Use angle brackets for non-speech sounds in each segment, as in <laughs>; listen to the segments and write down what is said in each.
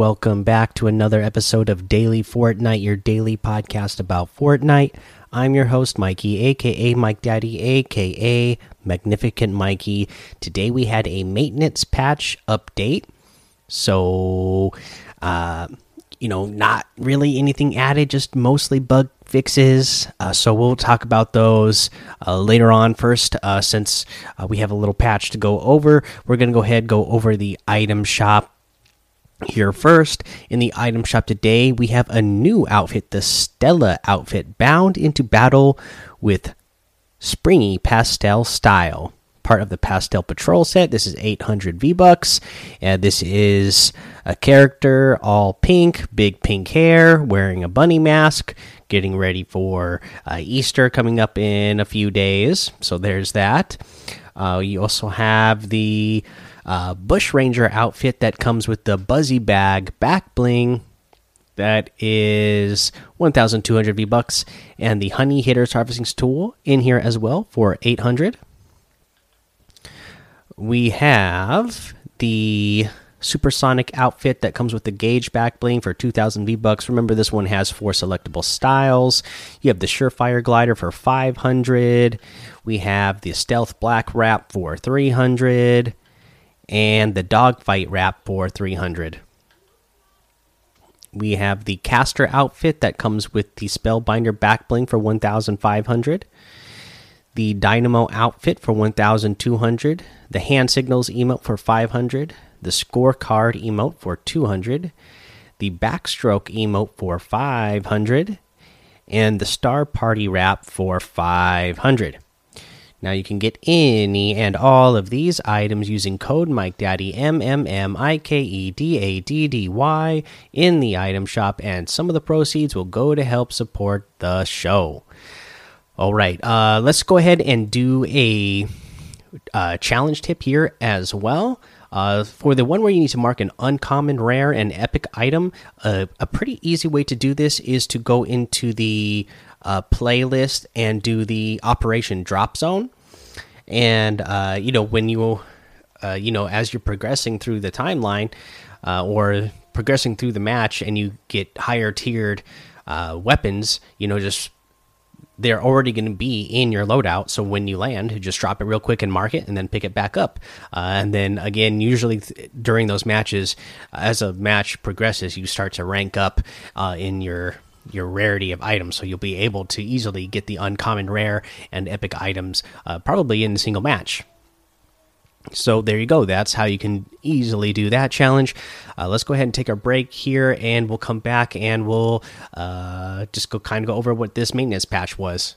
Welcome back to another episode of Daily Fortnite, your daily podcast about Fortnite. I'm your host, Mikey, aka Mike Daddy, aka Magnificent Mikey. Today we had a maintenance patch update. So, uh, you know, not really anything added, just mostly bug fixes. Uh, so we'll talk about those uh, later on. First, uh, since uh, we have a little patch to go over, we're going to go ahead go over the item shop here first in the item shop today we have a new outfit the stella outfit bound into battle with springy pastel style part of the pastel patrol set this is 800 v bucks and this is a character all pink big pink hair wearing a bunny mask getting ready for uh, easter coming up in a few days so there's that uh, you also have the uh, Bush Ranger outfit that comes with the Buzzy Bag back bling. That is 1,200 V bucks, and the Honey Hitters Harvesting Tool in here as well for 800. We have the Supersonic outfit that comes with the Gauge back bling for 2,000 V bucks. Remember, this one has four selectable styles. You have the Surefire glider for 500. We have the Stealth Black wrap for 300 and the dogfight wrap for 300 we have the caster outfit that comes with the spellbinder back bling for 1500 the dynamo outfit for 1200 the hand signals emote for 500 the scorecard emote for 200 the backstroke emote for 500 and the star party wrap for 500 now you can get any and all of these items using code MikeDaddy M M M I K E D A D D Y in the item shop, and some of the proceeds will go to help support the show. All right, uh, let's go ahead and do a uh, challenge tip here as well. Uh, for the one where you need to mark an uncommon, rare, and epic item, uh, a pretty easy way to do this is to go into the uh, playlist and do the Operation Drop Zone. And uh, you know when you, uh, you know, as you're progressing through the timeline uh, or progressing through the match, and you get higher tiered weapons, you know, just they're already going to be in your loadout. So when you land, just drop it real quick and mark it, and then pick it back up. Uh, and then again, usually during those matches, as a match progresses, you start to rank up uh, in your your rarity of items, so you'll be able to easily get the uncommon rare and epic items, uh, probably in a single match. So there you go. That's how you can easily do that challenge. Uh, let's go ahead and take our break here, and we'll come back and we'll uh, just go kind of go over what this maintenance patch was.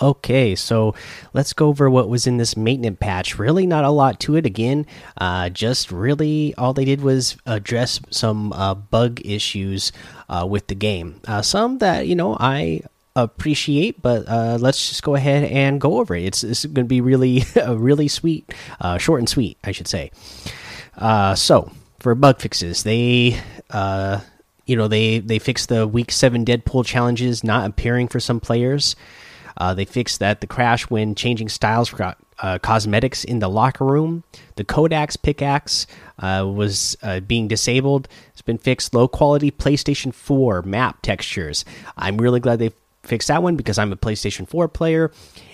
Okay, so let's go over what was in this maintenance patch. Really, not a lot to it. Again, uh, just really all they did was address some uh, bug issues uh, with the game. Uh, some that you know I appreciate, but uh, let's just go ahead and go over it. It's, it's going to be really, <laughs> really sweet, uh, short and sweet, I should say. so for bug fixes, they you know they they fixed the week seven Deadpool challenges not appearing for some players. Uh, they fixed that the crash when changing styles for uh, cosmetics in the locker room. The Codex pickaxe uh, was uh, being disabled. It's been fixed. Low quality PlayStation 4 map textures. I'm really glad they fixed that one because I'm a PlayStation 4 player,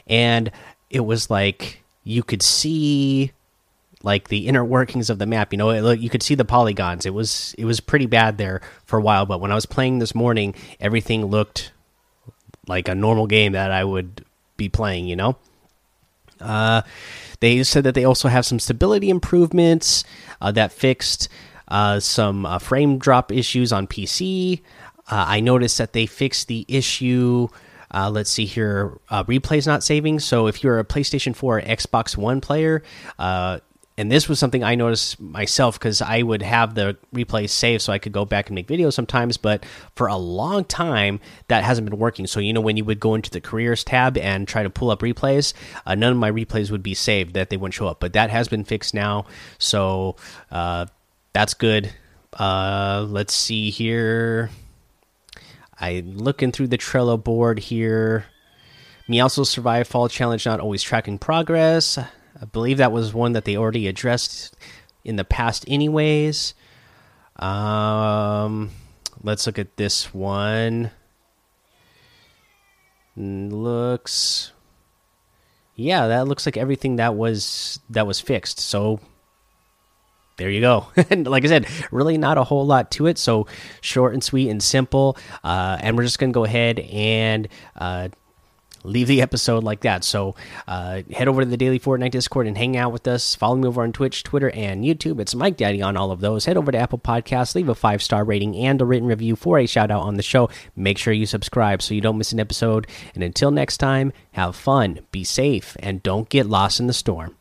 and it was like you could see like the inner workings of the map you know it, you could see the polygons it was it was pretty bad there for a while but when i was playing this morning everything looked like a normal game that I would be playing, you know. Uh, they said that they also have some stability improvements uh, that fixed uh, some uh, frame drop issues on PC. Uh, I noticed that they fixed the issue. Uh, let's see here, replays not saving. So if you're a PlayStation 4 or Xbox One player, and this was something I noticed myself because I would have the replays saved so I could go back and make videos sometimes. But for a long time, that hasn't been working. So, you know, when you would go into the careers tab and try to pull up replays, uh, none of my replays would be saved, that they wouldn't show up. But that has been fixed now. So uh, that's good. Uh, let's see here. I'm looking through the Trello board here. Me also survive fall challenge, not always tracking progress. I believe that was one that they already addressed in the past, anyways. Um, let's look at this one. Looks, yeah, that looks like everything that was that was fixed. So there you go. <laughs> and like I said, really not a whole lot to it. So short and sweet and simple. Uh, and we're just gonna go ahead and uh, leave the episode like that. So uh, head over to the Daily Fortnite Discord and hang out with us. Follow me over on Twitch, Twitter, and YouTube. It's Mike Daddy on all of those. Head over to Apple Podcasts, leave a five star rating and a written review for a shout out on the show. Make sure you subscribe so you don't miss an episode. And until next time, have fun, be safe, and don't get lost in the storm.